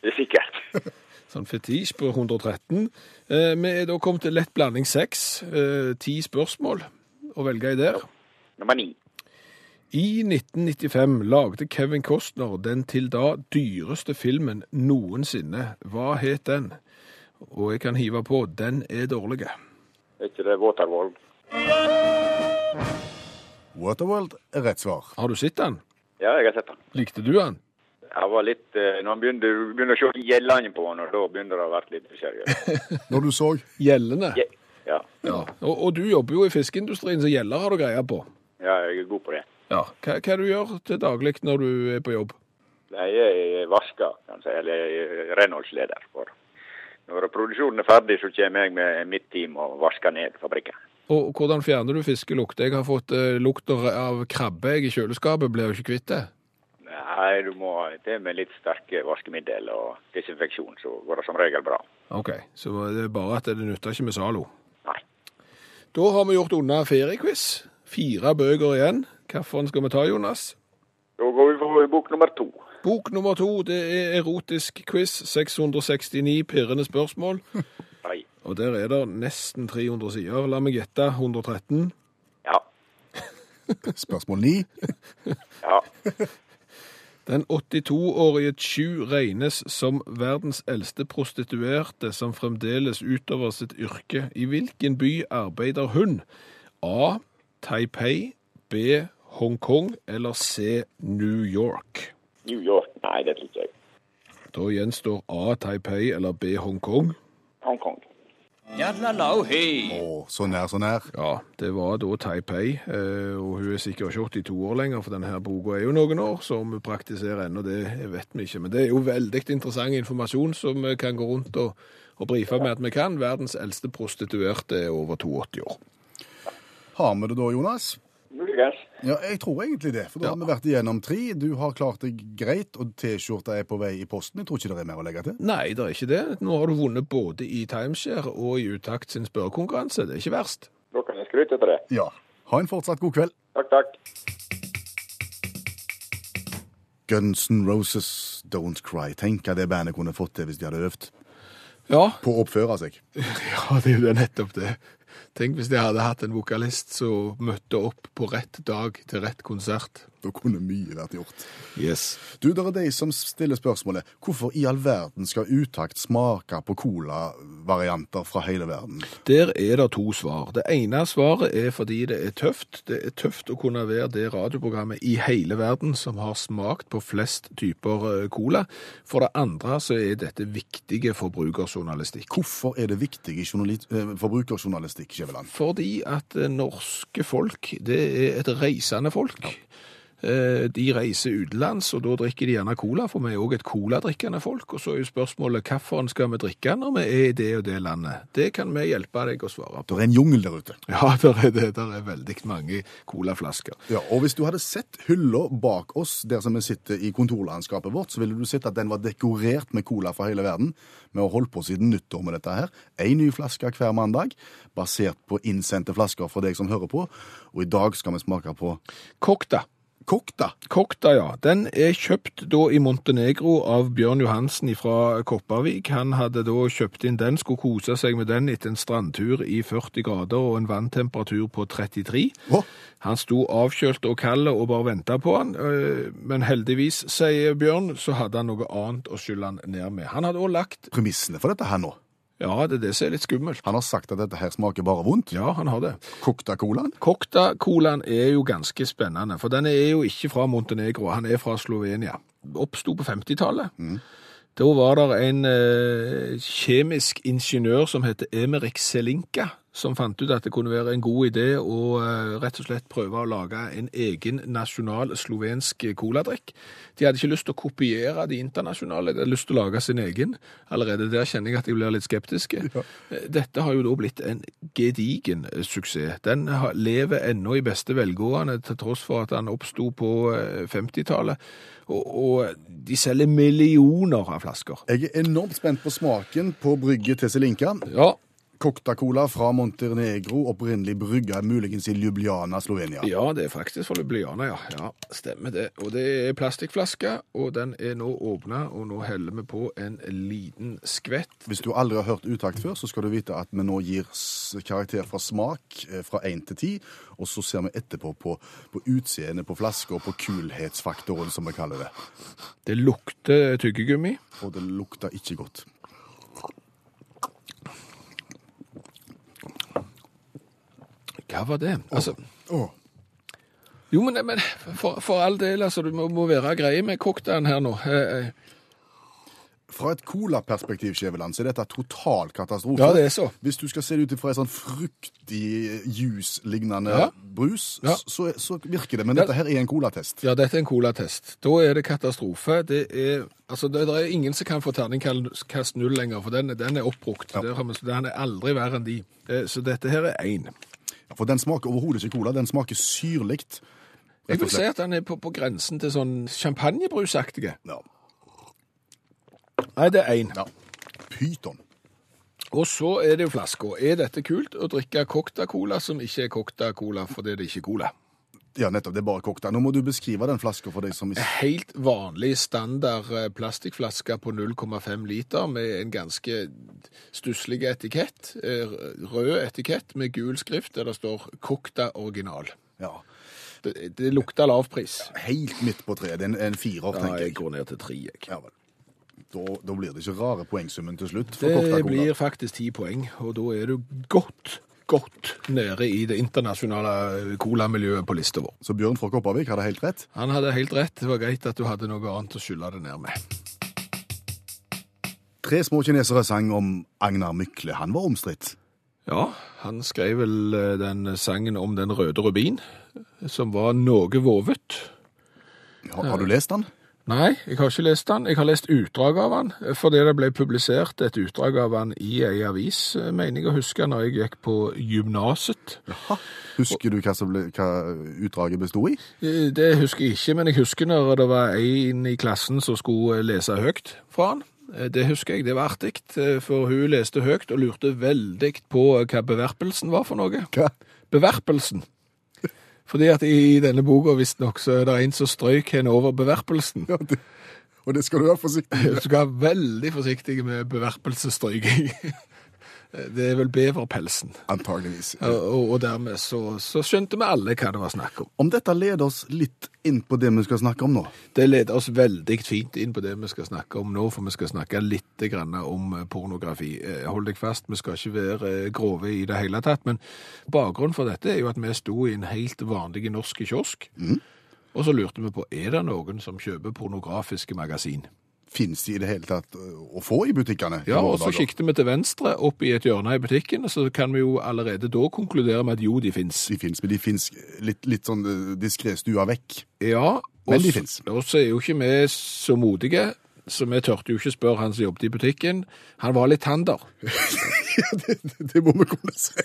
Det er sikkert. Sånn fetisj på 113. Eh, vi er da kommet til lett blanding 6. Eh, 10 spørsmål å velge i der. Nummer ni. I 1995 lagde Kevin Costner den til da dyreste filmen noensinne. Hva het den? Og jeg kan hive på, den er dårlig. Er ikke det Waterworld? Waterworld er rett svar. Har du sett den? Ja, jeg har sett den. Likte du den? Jeg var litt, eh, når han begynte, begynte å se gjellene på han, og da begynner det å være litt seriøst. Når du så gjellene? Ja, ja. Ja. Og, og du jobber jo i fiskeindustrien, så gjeller har du greie på. ja, jeg er god på det. Ja. Hva, hva du gjør til daglig når du er på jobb? Jeg er vasker, kan si, eller jeg er renholdsleder. For. Når produksjonen er ferdig, så kommer jeg med mitt team og vasker ned fabrikken. Og hvordan fjerner du fiskelukt? Jeg har fått eh, lukter av krabbe jeg i kjøleskapet, blir jo ikke kvitt det. Nei, du må til med litt sterke vaskemiddel og desinfeksjon, så går det som regel bra. Ok, så det er bare at det nytter ikke med Zalo. Nei. Da har vi gjort unna feriequiz. Fire bøker igjen. Hvilken skal vi ta, Jonas? Da går vi for bok nummer to. Bok nummer to det er erotisk quiz. 669 pirrende spørsmål. Nei. Og der er det nesten 300 sider. La meg gjette 113. Ja. spørsmål ni. Ja. Den 82-årige Chu regnes som verdens eldste prostituerte som fremdeles utøver sitt yrke. I hvilken by arbeider hun? A. Taipei. B. Hongkong. Eller C. New York. New York. Nei, det tror jeg. Da gjenstår A. Taipei eller B. Hongkong. Hongkong. Å, så nær, så nær. Ja, det var da Taipei, eh, og hun er sikkert ikke 82 år lenger, for denne her boka er jo noen år, så om hun praktiserer ennå, det vet vi ikke. Men det er jo veldig interessant informasjon som vi kan gå rundt og, og brife med at vi kan. Verdens eldste prostituerte er over 82 år. Har vi det da, Jonas? Muligens. Ja, jeg tror egentlig det. For da har vi vært igjennom tre. Du har klart deg greit, og T-skjorta er på vei i posten. Jeg tror ikke det er mer å legge til. Nei, det er ikke det. Nå har du vunnet både i timeshare og i Utakt sin spørrekonkurranse. Det er ikke verst. Da kan jeg skryte til det. Ja. Ha en fortsatt god kveld. Takk, takk. Guns N' Roses Don't Cry. Tenk hva det bandet kunne fått til hvis de hadde øvd Ja, på å oppføre seg. ja det er jo nettopp det. Tenk hvis de hadde hatt en vokalist som møtte opp på rett dag til rett konsert. Da kunne mye vært gjort. Yes. Du, det er de som stiller spørsmålet hvorfor i all verden skal utakt smake på cola-varianter fra hele verden? Der er det to svar. Det ene svaret er fordi det er tøft. Det er tøft å kunne være det radioprogrammet i hele verden som har smakt på flest typer eh, cola. For det andre så er dette viktige forbrukerjournalistikk. Hvorfor er det viktig i eh, forbrukerjournalistikk, Skjæveland? Fordi at eh, norske folk, det er et reisende folk. Eh, De reiser utenlands, og da drikker de gjerne cola, for vi er òg et coladrikkende folk. Og så er jo spørsmålet hvilken skal vi drikke når vi er i det og det landet? Det kan vi hjelpe deg å svare på. Det er en jungel der ute. Ja, der er det. Der er veldig mange colaflasker. Ja, og hvis du hadde sett hylla bak oss der som vi sitter i kontorlandskapet vårt, så ville du sett at den var dekorert med cola fra hele verden. Vi har holdt på siden nyttår med dette her. Én ny flaske hver mandag, basert på innsendte flasker fra deg som hører på. Og i dag skal vi smake på Kokta. Kokta. Kokta, ja. Den er kjøpt da i Montenegro av Bjørn Johansen fra Kopervik. Han hadde da kjøpt inn den, skulle kose seg med den etter en strandtur i 40 grader og en vanntemperatur på 33. Å, Han sto avkjølt og kald og bare venta på han, øh, men heldigvis, sier Bjørn, så hadde han noe annet å skylle han ned med. Han hadde òg lagt premissene for dette her nå. Ja, det er det som er litt skummelt. Han har sagt at dette her smaker bare vondt. Ja, han har det. Kokta-colaen. Kokta-colaen er jo ganske spennende, for den er jo ikke fra Montenegro, han er fra Slovenia. Oppsto på 50-tallet. Da var det en eh, kjemisk ingeniør som heter Emerik Selinka, som fant ut at det kunne være en god idé å eh, rett og slett prøve å lage en egen nasjonal slovensk coladrikk. De hadde ikke lyst til å kopiere de internasjonale, de hadde lyst til å lage sin egen. Allerede der kjenner jeg at jeg blir litt skeptiske. Ja. Dette har jo da blitt en gedigen eh, suksess. Den lever ennå i beste velgående, til tross for at den oppsto på eh, 50-tallet. Og, og de selger millioner av flasker. Jeg er enormt spent på smaken på brygget til Selinka. Ja, Cocktacola fra Montenegro, opprinnelig brygga muligens i Ljubljana, Slovenia. Ja, det er faktisk for Ljubljana, ja. ja. Stemmer det. Og det er plastikkflaske, og den er nå åpna, og nå heller vi på en liten skvett. Hvis du aldri har hørt Utakt før, så skal du vite at vi nå gir karakter fra smak eh, fra 1 til 10, og så ser vi etterpå på, på utseendet på flaska og på kulhetsfaktoren, som vi kaller det. Det lukter tyggegummi. Og det lukter ikke godt. Hva var det? Altså, oh. jo, men, men for, for all del, altså, du må, må være grei med cocktailen her nå. Eh, eh, Fra et colaperspektiv, Skjæveland, så er dette total katastrofe. Ja, det er så. Hvis du skal se det ut fra en sånn fruktig, juice-lignende Ja. brus, Ja. så, så virker det. Men dette her er en colatest. Ja, dette er en colatest. Da er det katastrofe. Det er, altså, det, det er ingen som kan få terningkast null lenger, for den, den er oppbrukt. Ja. Den er aldri verre enn de. Eh, Så dette her er én. Ja, For den smaker overhodet ikke cola. Den smaker syrligt. Jeg vil si at den er på, på grensen til sånn champagnebrusaktige. Ja. Nei, det er én. ja. Pyton. Og så er det jo flaska. Er dette kult å drikke Coca-Cola som ikke er Coca-Cola fordi det ikke er cola? Ja, nettopp. Det er bare kokta. Nå må du beskrive den flaska for deg som Helt vanlig standard eh, plastikkflaske på 0,5 liter med en ganske stusslig etikett. eh, Rød etikett med gul skrift der det står 'Kokta original. Ja. Det, det lukter lavpris. Helt midt på treet. Det er en, en firer, tenker jeg jeg. går ned til tre, jeg. Ja vel. Da, da blir det ikke rare poengsummen til slutt for Det blir faktisk ti poeng, og da er du godt, godt nede i det internasjonale colamiljøet på lista vår. Så Bjørn fra Oppavik hadde helt rett. Han hadde helt rett. Det var greit at du hadde noe annet å skylle det ned med. Tre små kinesere sang om Agnar Mykle. Han var omstridt. Ja, han skrev vel eh, den sangen om den røde rubin, som var noe vovet. Har, har du lest den? Nei, jeg har ikke lest den. Jeg har lest utdrag av den, fordi det ble publisert et utdrag av den i ei avis, eh, mener jeg å huske, når jeg gikk på gymnaset. Husker du hva, ble, hva utdraget bestod i? Eh, Det husker jeg ikke, men jeg husker når det var en i klassen som skulle lese høyt fra han. Eh, Det husker jeg, det var artig, for hun leste høyt og lurte veldig på hva beverpelsen var for noe. Hva? Beverpelsen. Fordi at i denne boka visstnok så er det en som strøyk henne over beverpelsen. Ja, det, og det skal du være forsiktig med. Du skal være veldig forsiktig med beverpelsesstrøyking. Det er vel beverpelsen. Antageligvis. Og, og, og dermed så, så skjønte vi alle hva det var snakk om. Om dette leder oss litt inn på det vi skal snakke om nå. Det leder oss veldig fint inn på det vi skal snakke om nå, for vi skal snakke litt grann om eh, pornografi. Eh, Hold deg fast, vi skal ikke være eh, grove i det hele tatt, men bakgrunnen for dette er jo at vi sto i en helt vanlig norsk kiosk, og så lurte vi på, er det noen som kjøper pornografiske magasin? Fins de i det hele tatt å få i butikkene? Ja, og så kikket vi til venstre opp i et hjørne i butikken, og så kan vi jo allerede da konkludere med at jo, de finnes. De fins, men de fins litt, litt sånn diskré stua vekk. Ja, Men de så- Og så er jo ikke vi så modige, så vi tørte jo ikke spørre han som jobbet i butikken. Han var litt tander. det, det må vi kunne si.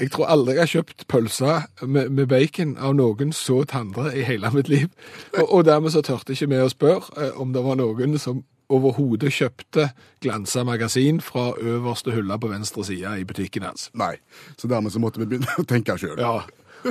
Jeg tror aldri jeg har kjøpt pølser med, med bacon av noen så tandre i hele mitt liv. Og, og dermed så tørte ikke vi å spørre eh, om det var noen som overhodet kjøpte glansa magasin fra øverste hylla på venstre side i butikken hans. Nei. Så dermed så måtte vi begynne å tenke sjøl. Ja,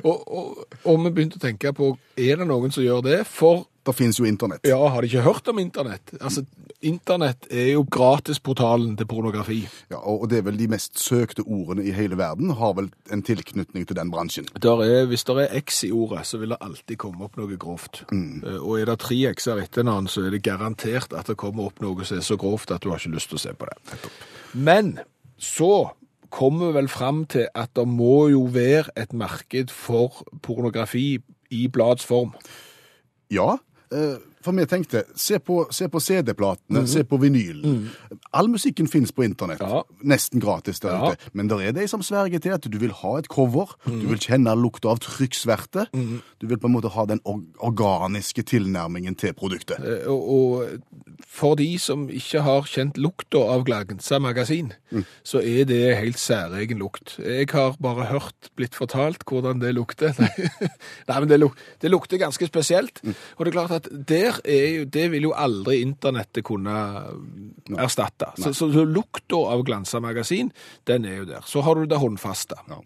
og, og, og vi begynte å tenke på, er det noen som gjør det? For Det finnes jo internett. Ja, har de ikke hørt om internett? Altså, internett er jo gratisportalen til pornografi. Ja, og det er vel de mest søkte ordene i hele verden har vel en tilknytning til den bransjen. Der er, hvis det er X i ordet, så vil det alltid komme opp noe grovt. Mm. Og er det tre X-er etter annen, så er det garantert at det kommer opp noe som er så grovt at du har ikke lyst til å se på det. Men så kommer vi vel fram til at det må jo være et marked for pornografi i blads form. Ja, eh, For vi tenkte, se på, se på CD-platene, se på vinylen. All musikken finnes på internett. Ja. Nesten gratis der Ja. ute. Men det er de som sverger til at du vil ha et cover, du vil kjenne lukta av trykksverte. Du vil på en måte ha den or organiske tilnærmingen til produktet. Eh, Og, og for de som ikke har kjent lukta av Glagensa magasin, så er det helt særegen lukt. Jeg har bare hørt, blitt fortalt hvordan det lukter. Nei, men det, luk det lukter ganske spesielt. Og det er klart at der er jo, det vil jo aldri internettet kunne erstatte. Så, så, så lukta av Glansa magasin, den er jo der. Så har du det håndfaste. Ja.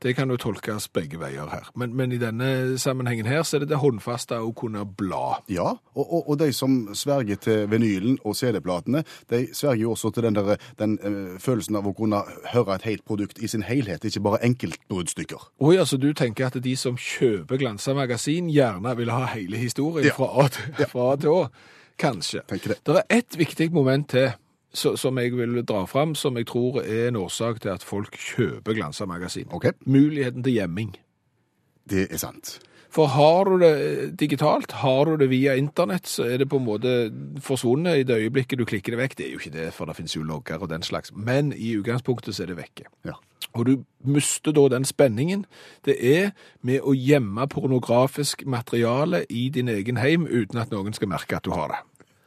Det kan jo tolkes begge veier her. Men, men i denne sammenhengen her, så er det det håndfaste å kunne bla. Ja, og, og, og de som sverger til vinylen og CD-platene, de sverger jo også til den, der, den øh, følelsen av å kunne høre et helt produkt i sin helhet, ikke bare enkeltbruddstykker. Oi, altså du tenker at de som kjøper Glansa magasin gjerne vil ha hele historien Ja. fra, A til, fra A til Å? Kanskje. Det. Det er ett viktig moment til så, som jeg vil dra fram, som jeg tror er en årsak til at folk kjøper Glansa magasin. Okay. Muligheten til gjemming. Det er sant. For har du det digitalt, har du det via internett, så er det på en måte forsvunnet i det øyeblikket du klikker det vekk. Det er jo ikke det, for det finnes jo logger og den slags. Men i utgangspunktet så er det vekke. Ja. Og du mister da den spenningen. Det er med å gjemme pornografisk materiale i din egen heim uten at noen skal merke at du har det.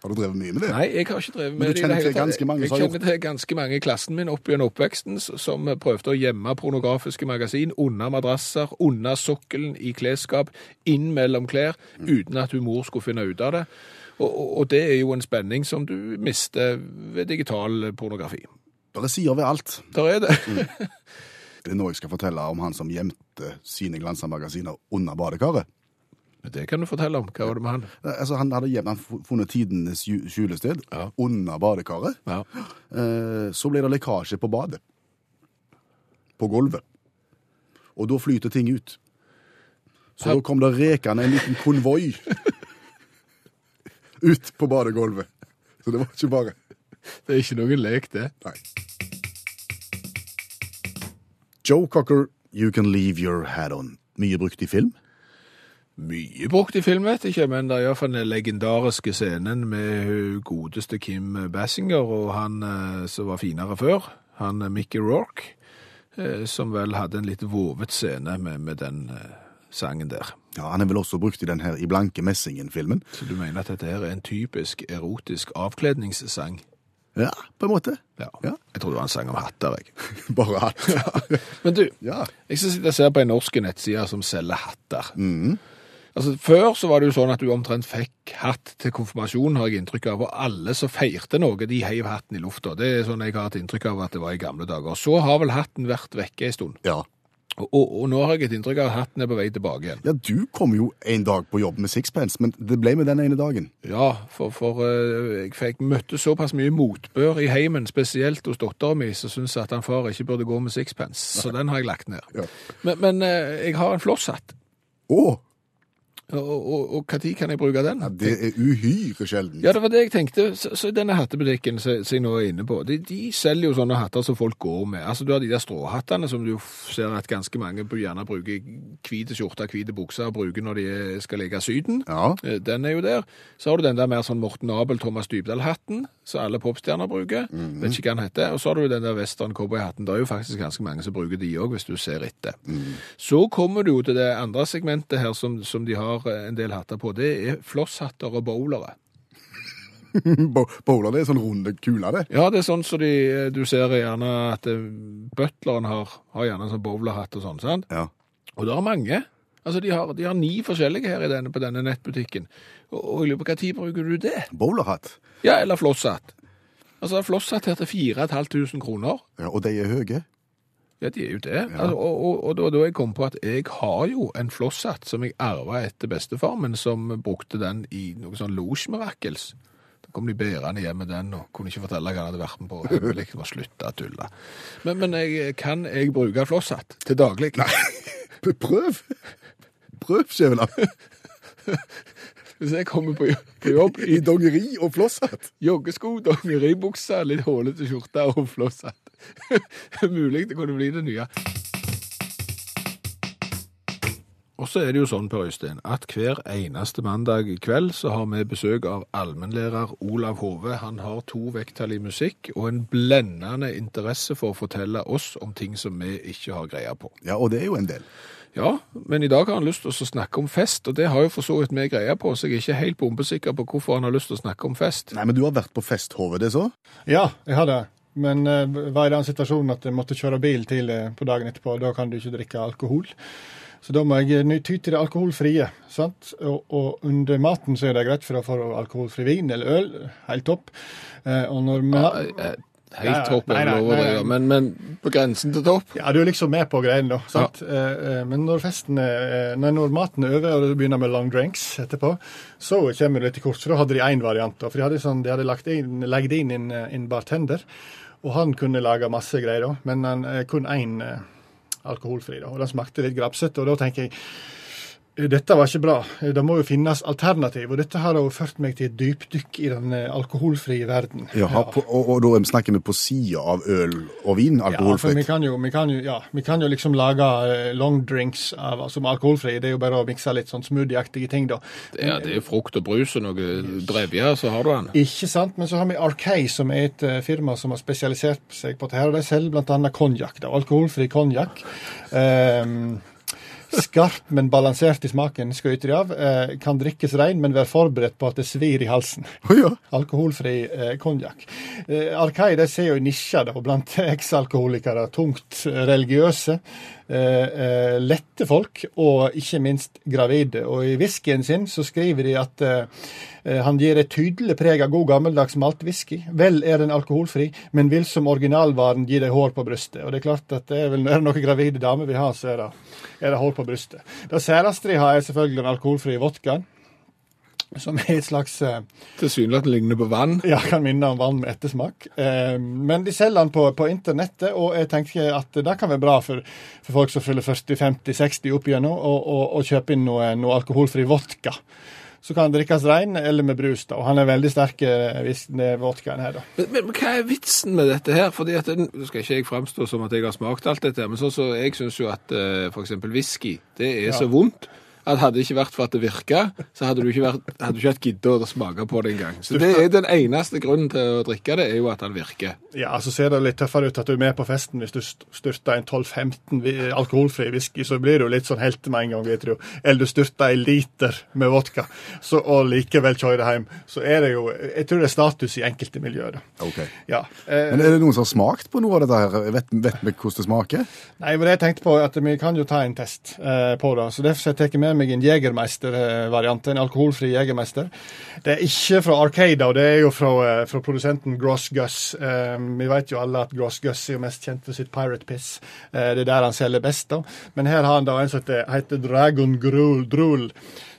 Har du drevet mye med det? Nei, jeg har ikke drevet med det. det i kjenner til ganske mange som har kjenner til ganske mange i klassen min opp gjennom oppveksten som prøvde å gjemme pornografiske magasin under madrasser, under sokkelen, i klesskap, inn mellom klær, uten at hun mor skulle finne ut av det. Og, og, det er jo en spenning som du mister ved digital pornografi. Det er sider ved alt. Der er det. Det er nå jeg skal fortelle om han som gjemte sine glansa-magasiner under badekaret. Det kan du fortelle om. Hva var det med han? Eh, Altså, han hadde gjemt, funnet tidenes skju- skjulested Ja. under badekaret. Ja. Eh, Så ble det lekkasje på badet. På gulvet. Og da flyter ting ut. Så da kom det rekende en liten konvoi ut på badegulvet. Så det var ikke bare Det er ikke noen lek, det. Nei. Joe Cocker, You Can Leave Your Hat On. Mye brukt i film. Mye brukt i film, vet jeg ikke, men det er iallfall den legendariske scenen med godeste Kim Basinger og han eh, som var finere før, han eh, Mickey Rourke, eh, som vel hadde en litt vovet scene med, med den sangen der. Ja, Han er vel også brukt i den her I blanke messingen-filmen. Så du mener at dette her er en typisk erotisk avkledningssang? Ja, på en måte. Ja. Ja. Jeg trodde det var en sang om hatter, jeg. Bare hatt. Men du, Ja. Jeg skal sitte og se på en norsk nettside som selger hatter. Altså, Før så var det jo sånn at du omtrent fikk hatt til konfirmasjon, har jeg inntrykk av, og alle som feirte noe, de heiv hatten i lufta. Det er sånn jeg har et inntrykk av at det var i gamle dager. Så har vel hatten vært vekke en stund. ja. Og, og, og nå har jeg et inntrykk av at hatten er på vei tilbake igjen. Ja, du kom jo en dag på jobb med sixpence, men det ble med den ene dagen. Ja, for, for eh, jeg fikk møtte såpass mye motbør i heimen, spesielt hos dattera min, som syntes at han far ikke burde gå med sixpence. Så den har jeg lagt ned. Ja. Men, men eh, jeg har en flosshatt. Å, og, hva tid kan jeg bruke den? ja, det er uhyre sjelden. Ja, det var det jeg tenkte. Så, så denne hattebutikken som jeg nå er inne på, de, de selger jo sånne hatter som folk går med. Altså, Du har de der stråhattene som du ser at ganske mange gjerne bruker hvite skjorter, hvite bukser og bruker når de er- skal leke Syden. Ja. Eh, Den er jo der. Så har du den der mer sånn Morten Abel, Thomas Dybdahl-hatten, som alle popstjerner bruker. Vet ikke hva han heter. Og så har du den der western cowboy-hatten. Det er jo faktisk ganske mange som bruker de òg, hvis du ser etter. Så kommer du jo til det andre segmentet her som, som de har eh, en del hatter på. Det er flosshatter og bowlere. Bowlere Bowler, det er sånn runde kuler, det. Ja, det er sånn som de, du ser gjerne at eh, butleren har, har gjerne en sånn bowlerhatt og sånn, sant? Ja. Og det er mange. Altså, de har, de har ni forskjellige her i denne, på denne nettbutikken. Og, og jeg lurer på hva tid bruker du det? Bowlerhatt. Ja, eller flosshatt. Altså, flosshatt her til 4500 kroner. Ja, og de er høye. Ja, de er jo det. Altså, og, og, og da, da jeg kom på at jeg har jo en flosshatt som jeg arva etter bestefar, men som brukte den i noe sånn Loge Miracles. Da kom de bærende hjem med den og kunne ikke fortelle hva han hadde vært med på. Hemmelig, var slutta å tulle. Men, men jeg, kan jeg bruke flosshatt til daglig? Nei. Prøv! Prøv, Skjæveland. Hvis jeg kommer på, jobb I dongeri og flosshatt. joggesko, dongeribukse, litt hålete skjorte og flosshatt. Mulig det kunne bli det nye. Og så er det jo sånn, Per Øystein, at hver eneste mandag i kveld så har vi besøk av allmennlærer Olav Hove. Han har to vekttall i musikk og en blendende interesse for å fortelle oss om ting som vi ikke har greie på. Ja, og det er jo en del. Ja, men i dag har han lyst til å snakke om fest, og det har jo for så vidt vi greie på, så jeg er ikke helt bombesikker på hvorfor han har lyst til å snakke om fest. Nei, men du har vært på fest, Hove, det så? Ja, jeg har det. Men eh, var i den situasjonen at jeg måtte kjøre bil tidlig på dagen etterpå. Da kan du ikke drikke alkohol. Så da må jeg ny- ty til det alkoholfrie. sant? Og, og under maten så er det greit, for da får du alkoholfri vin eller øl. Helt topp. Eh, og når vi Eh, Ja, Helt topp er nei, lov å drive, men, men på grensen til topp. Ja, du er liksom med på greiene, da. sant? Eh, eh, Men når festen er, eh, nei, når maten er over og du begynner med long drinks etterpå, så kommer du litt til kort. For da hadde de én variant. da, For de hadde, sånn, de hadde lagt inn, legget inn en, en bartender, og han kunne lage masse greier, da. Men han, kun én alkoholfri. da, Og den smakte litt grapsete. Og da tenker jeg dette var ikke bra. Det må jo finnes alternativ. Og dette har jo ført meg til et dypdykk i den eh, alkoholfrie verden. Jaha, ja. og, og da snakker vi på sida av øl og vin, Ja, for vi kan jo, vi kan jo, ja, vi kan jo liksom lage eh, long drinks av, som alkoholfri. Det er jo bare å mikse litt sånn smoothieaktige ting, da. Ja, det er frukt og brus og noe drevje, så har du den. Ikke sant? Men så har vi Arkei, som er et eh, firma som har spesialisert seg på dette. De selger bl.a. konjakk. Alkoholfri konjakk. Um, Skarp, men balansert i smaken, skryter de av. Eh, kan drikkes rein, men vær forberedt på at det svir i halsen. Oh, ja. Alkoholfri eh, konjakk. Eh, Arkai de ser jo i nisja blant eksalkoholikere. Tungt religiøse. Eh, eh, lette folk, og ikke minst gravide. Og i whiskyen sin så skriver de at eh, eh, han gir et tydelig preg av god gammeldags maltwhisky. Vel er den alkoholfri, men vil som originalvaren gi deg hår på brystet. Og det er klart at det er vel er noen gravide damer vi har, så er det, er det hår på brystet. Det særeste de har, er selvfølgelig den alkoholfrie vodkaen. Som er et slags eh, Tilsynelatende ligner på vann. ja, kan minne om vann med ettersmak. Eh, men de selger den på, på internettet, og jeg tenker at det kan være bra for, for folk som fyller 40-50-60 opp igjennom, og, og, og kjøpe inn noe, noe alkoholfri vodka. Så kan den drikkes rein eller med brus, da. Og han er veldig sterk, eh, hvis det er vodkaen her, da. Men, men, men hva er vitsen med dette her? Fordi at den, Nå skal ikke jeg framstå som at jeg har smakt alt dette, her, men sånn så jeg syns jo at uh, f.eks. whisky, det er så vondt. At hadde det ikke vært for at det virka, så hadde du ikke, vært, hadde du ikke hatt giddet å smake på det engang. Så det er den eneste grunnen til å drikke det, er jo at den virker. Ja, så ser det litt tøffere ut at du er med på festen hvis du styrter en 12-15 alkoholfri whisky, så blir du litt sånn helt med en gang, vet du. Eller du styrter en liter med vodka, så, og likevel kjører hjem. Så er det jo Jeg tror det er status i enkelte miljøer, da. Ok. Ja. Eh, Men er det noen som har smakt på noe av dette her? Vet, vet vi hvordan det smaker? Nei, men det jeg tenkte på at vi kan jo ta en test eh, på det. Så derfor tar jeg tatt med meg en Jegermeister-variant, en alkoholfri Jegermeister. Det er ikke fra Arcada, og det er jo fra, eh, fra produsenten Gross Gus. Eh, vi vet jo alle at Gross Gus er jo mest kjent for sitt Pirate Piss. Eh, det er der han selger best, da. Men her har han da en som heter, heter Dragon Grul, Drul.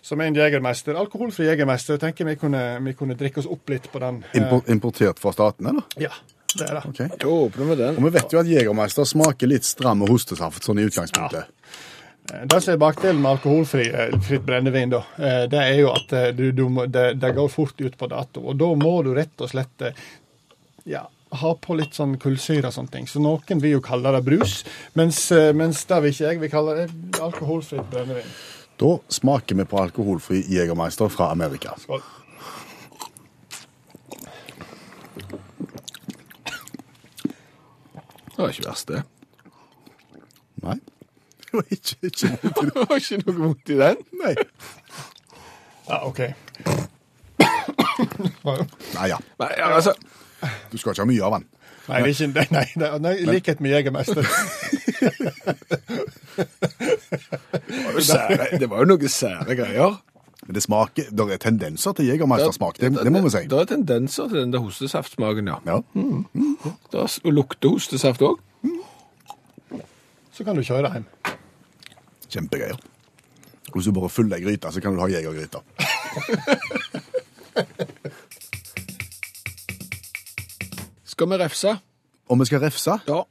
Som er en jegermeister. Alkoholfri jegermeister. Jeg tenker vi kunne, vi kunne drikke oss opp litt på den. Impor, importert fra staten, eller? ja, det er det. Okay. Da åpner vi den. Og vi vet jo at Jegermeister smaker litt stram og hostesaft sånn i utgangspunktet. Det som er bakdelen med alkoholfri eh, brennevin, da, eh, det er jo at eh, du, du må, det, det går fort ut på dato. Og da må du rett og slett eh, ja, ha på litt sånn kullsyre og sånne ting. Så noen vil jo kalle det brus, mens, eh, mens det vil ikke jeg. vil kalle det alkoholfritt brennevin. Da smaker vi på alkoholfri Jegermeister fra Amerika. Skål. Det var ikke verst, det. Nei, det var ikke, ikke vondt i det. Det var ikke noe vondt i den. Nei. Ja, OK. Nei, ja. Nei, altså, Du skal ikke ha mye av den. Nei, det er ikke, nei, nei, nei, nei, i likhet med Jegermester. det var jo sære, det var jo noe sære greier. Men det smaker, det er tendenser til jegermestersmak, det, det må vi si. Det er tendenser til den der hostesaftsmaken, ja. Ja. Det er- og lukter hostesaft òg. Så kan du kjøre hjem. Kjempegreier. Hvis du bare fyller ei gryte, så kan du ha jegergryte. Skal vi refse? Om vi skal refse, Ja.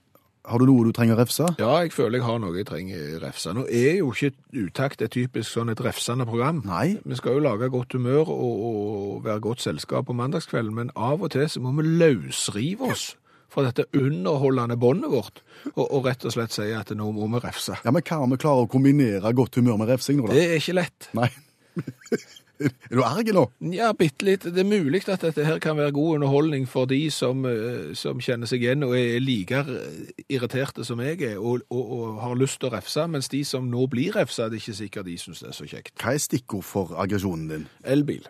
har du noe du trenger å refse? Ja, jeg føler jeg har noe jeg trenger refse. Nå er jo ikke Utakt et typisk sånn et refsende program. Nei. Vi skal jo lage godt humør og, og være godt selskap på mandagskvelden, men av og til så må vi løsrive oss fra dette underholdende båndet vårt, og, og rett og slett sier at nå må vi refse. Ja, Men hva om vi klarer å kombinere godt humør med refsing nå, da? Det er ikke lett. Nei. er du erg nå? Ja, bitte litt. Det er mulig at dette her kan være god underholdning for de som, eh, som kjenner seg igjen og er like irriterte som jeg er, og, og, og har lyst til å refse, mens de som nå blir refsa, det er ikke sikkert de syns det er så kjekt. Hva er stikkord for aggresjonen din? Elbil.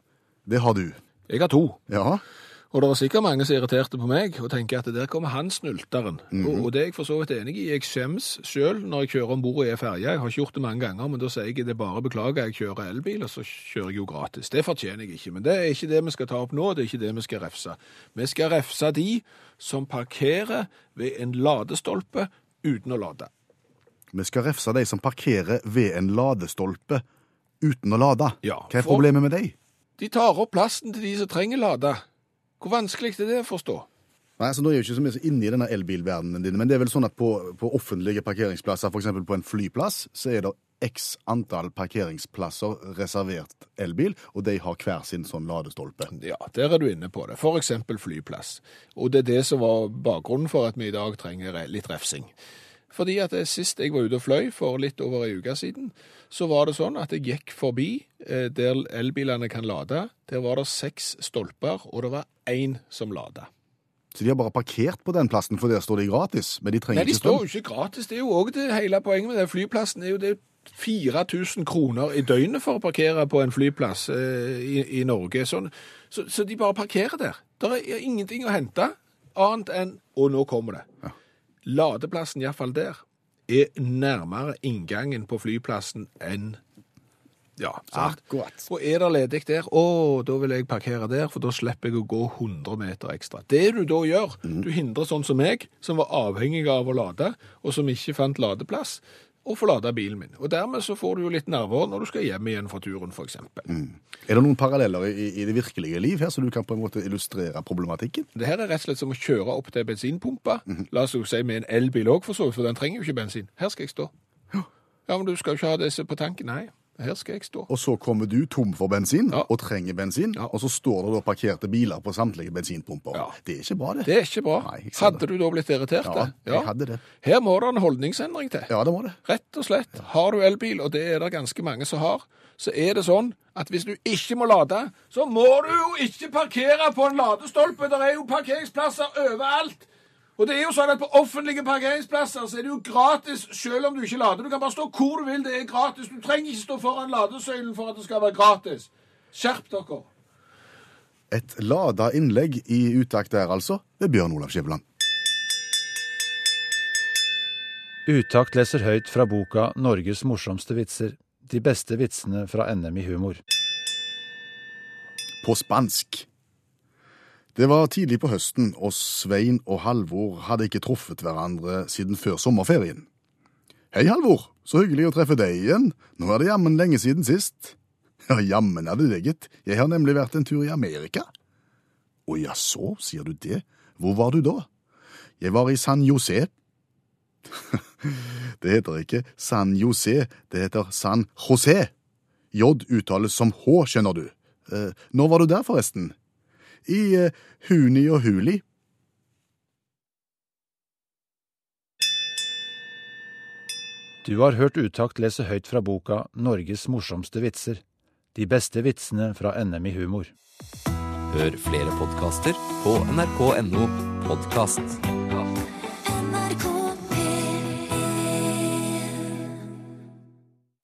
Det har du. Jeg har to. Ja. Og det er sikkert mange som er irriterte på meg og tenker at der kommer han snulteren. og, og det er jeg for så vidt enig i. Jeg skjems sjøl når jeg kjører om bord i ei ferje. Jeg har ikke gjort det mange ganger, men da sier jeg det bare beklager, jeg kjører elbil, og så kjører jeg jo gratis. Det fortjener jeg ikke. Men det er ikke det vi skal ta opp nå, det er ikke det vi skal refse. Vi skal refse de som parkerer ved en ladestolpe uten å lade. Vi skal refse de som parkerer ved en ladestolpe uten å lade. Ja, Hva er problemet med de? De tar opp plassen til de som trenger lade. Hvor vanskelig er det å forstå? Nei, altså Nå er jeg jo ikke så mye så inne i denne elbilverdenen din, men det er vel sånn at på, på offentlige parkeringsplasser, f.eks. på en flyplass, så er det x antall parkeringsplasser reservert elbil, og de har hver sin sånn ladestolpe. Ja, der er du inne på det. Eksempel flyplass. Og det er det som var bakgrunnen for at vi i dag trenger litt refsing. Fordi at det, sist jeg var ute og fløy, for litt over ei uke siden, så var det sånn at jeg gikk forbi eh, der elbilene kan lade. Der var det seks stolper, og det var én som lada. Så de har bare parkert på den plassen, for der står de gratis, men de trenger Nei, de ikke står jo ikke gratis. Det er jo òg det hele poenget med den flyplassen. er jo det 4000 kroner i døgnet for å parkere på en flyplass eh, i, i Norge. Sånn, så, så de bare parkerer der. Det er ingenting å hente annet enn Og nå kommer det. Ladeplassen, iallfall der, er nærmere inngangen på flyplassen enn Ja, sant? Akkurat. Og er det ledig der, å, da vil jeg parkere der, for da slipper jeg å gå 100 meter ekstra. Det du da gjør, du hindrer sånn som meg, som var avhengig av å lade, og som ikke fant ladeplass, å få lada bilen min. Og dermed så får du jo litt nerver når du skal hjem igjen fra turen, f.eks. Er det noen paralleller i, i det virkelige liv her, så du kan på en måte illustrere problematikken? Det her er rett og slett som å kjøre opp til bensinpumpa. La oss jo si med en elbil òg, for så vidt, for den trenger jo ikke bensin. Her skal jeg stå. Ja, men du skal jo ikke ha disse på tanken. Nei, her skal jeg stå. Og så kommer du tom for bensin, Ja. og trenger bensin, Ja. og så står det da parkerte biler på samtlige bensinpumper. Ja. Det er ikke bra, det. Det er ikke bra. Nei, Hadde du da blitt irritert? Ja, det? jeg hadde det. Her må det en holdningsendring til. Ja, det må det. Rett og slett. Har du elbil, og det er det ganske mange som har, så er det sånn at hvis du ikke må lade, så må du jo ikke parkere på en ladestolpe. Det er jo parkeringsplasser overalt. Og det er jo sånn at på offentlige parkeringsplasser så er det jo gratis selv om du ikke lader. Du kan bare stå hvor du vil, det er gratis. Du trenger ikke stå foran ladesøylen for at det skal være gratis. Skjerp dere. Et lada innlegg i utakt der, altså, ved Bjørn Olav Skjæveland. Utakt leser høyt fra boka 'Norges morsomste vitser'. De beste vitsene fra NM i humor. På spansk. Det var tidlig på høsten, og Svein og Halvor hadde ikke truffet hverandre siden før sommerferien. Hei, Halvor, så hyggelig å treffe deg igjen. Nå er det jammen lenge siden sist. Ja, jammen er det det, gitt. Jeg har nemlig vært en tur i Amerika. Å jaså, sier du det? Hvor var du da? Jeg var i San José. det heter ikke San José, det heter San José. J uttales som H, skjønner du. Eh, når var du der, forresten? I eh, Huni og Huli. Du har hørt Utakt lese høyt fra boka 'Norges morsomste vitser'. De beste vitsene fra NM i humor. Hør flere podkaster på nrk.no podkast.